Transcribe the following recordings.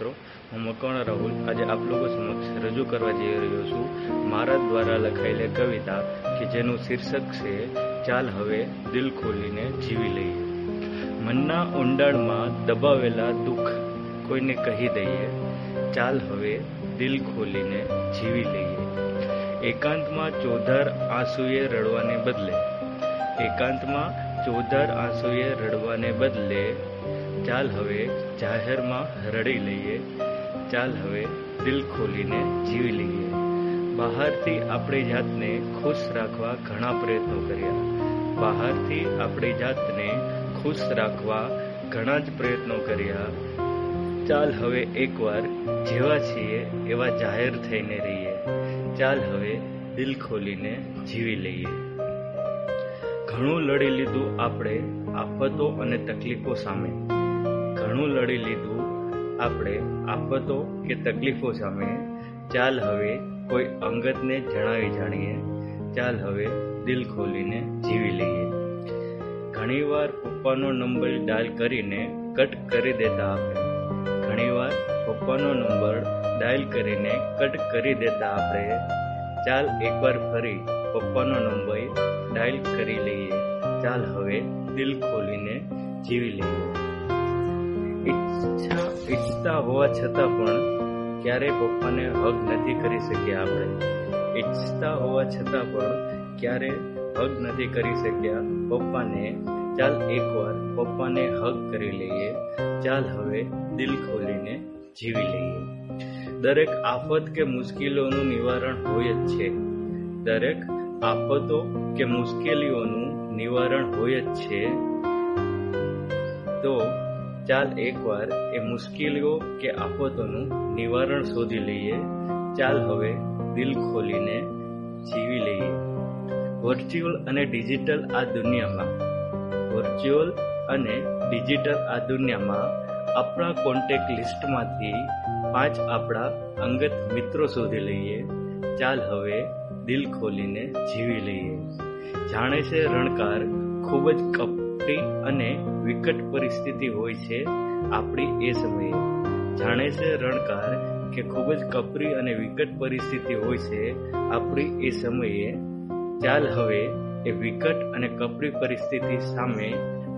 મિત્રો, હું મકવાણા રાહુલ. આજે આપ લોકો સમક્ષ રજૂ કરવા જઈ રહ્યો છું. મારા દ્વારા લખાયેલી કવિતા કે જેનું શીર્ષક છે, ચાલ હવે દિલ ખોલીને જીવી લઈએ. મનના ઊંડાણમાં દબાવેલા દુઃખ કોઈને કહી દઈએ, ચાલ હવે દિલ ખોલીને જીવી લઈએ. એકાંતમાં ચોધાર આંસુએ રડવાને બદલે, એકાંતમાં ચોધાર આંસુએ રડવાને બદલે, ચાલ હવે જાહેરમાં રડી લઈએ, ચાલ હવે દિલ ખોલીને જીવી લઈએ. બહારથી આપણી જાતને ખુશ રાખવા ઘણા પ્રયત્નો કર્યા. બહારથી આપણી જાતને ખુશ રાખવા ઘણા જ પ્રયત્નો કર્યા. ચાલ હવે એકવાર જેવા છીએ એવા જાહેર થઈને રહીએ. ચાલ હવે દિલ ખોલીને જીવી લઈએ. ઘણું લડી લીધું આપણે આફતો અને તકલીફો સામે. ઘણું લડી લીધું આપણે આફતો કે તકલીફો સામે. ચાલ હવે કોઈ અંગતને જણાવી જાણીએ. ચાલ હવે દિલ ખોલીને જીવી લઈએ. ઘણીવાર પપ્પાનો નંબર ડાયલ કરીને કટ કરી દેતા આપણે. ઘણીવાર પપ્પાનો નંબર ડાયલ કરીને કટ કરી દેતા આપણે. ચાલ એકવાર ફરી પપ્પાનો નંબર ડાયલ કરી લઈએ. ચાલ હવે દિલ ખોલીને જીવી લઈએ. ઈચ્છા, ઈચ્છતા હોવા છતાં પણ ક્યારેય પપ્પાને હગ નથી કરી શક્યા આપણે. ઈચ્છતા હોવા છતાં પણ ક્યારે હગ નથી કરી શક્યા પપ્પાને. ચાલ એકવાર પપ્પાને હગ કરી લઈએ. ચાલ હવે દિલ ખોલીને જીવી લઈએ. દરેક આફત કે મુશ્કેલીઓનું નિવારણ હોય જ છે. દરેક આફતો કે મુશ્કેલીઓનું નિવારણ હોય જ છે. તો ચાલ એકવાર એ મુશ્કેલીઓ કે આફતોનું નિવારણ શોધી લઈએ. ચાલ હવે દિલ ખોલીને જીવી લઈએ. વર્ચ્યુઅલ અને ડિજિટલ આ દુનિયામાં. વર્ચ્યુઅલ અને ડિજિટલ આ દુનિયામાં આપણા કોન્ટેક્ટ લિસ્ટમાંથી પાંચ આપણા અંગત મિત્રો શોધી લઈએ. ચાલ હવે દિલ ખોલીને જીવી લઈએ. જાણે છે રણકાર ખૂબ જ કપટી અને વિકટ પરિસ્થિતિ હોય છે આપણી એ સમયે. જાણે છે રણકાર કે ખૂબ જ કપરી અને વિકટ પરિસ્થિતિ હોય છે આપણી એ સમયે. ચાલ હવે એ વિકટ અને કપરી પરિસ્થિતિ સામે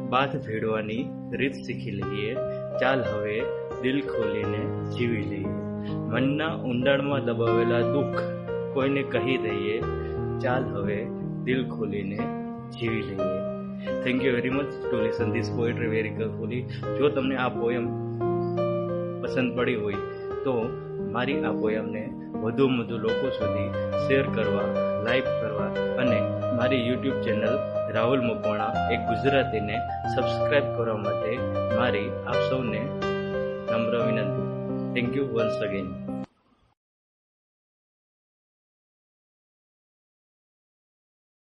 બાથ ભેડવાની રીત શીખી લઈએ. ચાલ હવે દિલ ખોલીને જીવી લઈએ. મનના ઊંડાણમાં દબાવેલા દુઃખ કોઈને કહી દઈએ, ચાલ હવે દિલ ખોલીને જીવી લઈએ. Thank you very much to listen this poetry very carefully જો તમને આ પોયમ પસંદ પડી હોય, તો મારી આ પોયમને વધુ વધુ લોકો સુધી શેર કરવા લાઈક કરવા અને મારી યુટ્યુબ ચેનલ રાહુલ મકવાણા એક ગુજરાતીને સબસ્ક્રાઇબ કરવા માટે મારી આપ સૌને નમ્ર વિનંતી. Thank you once again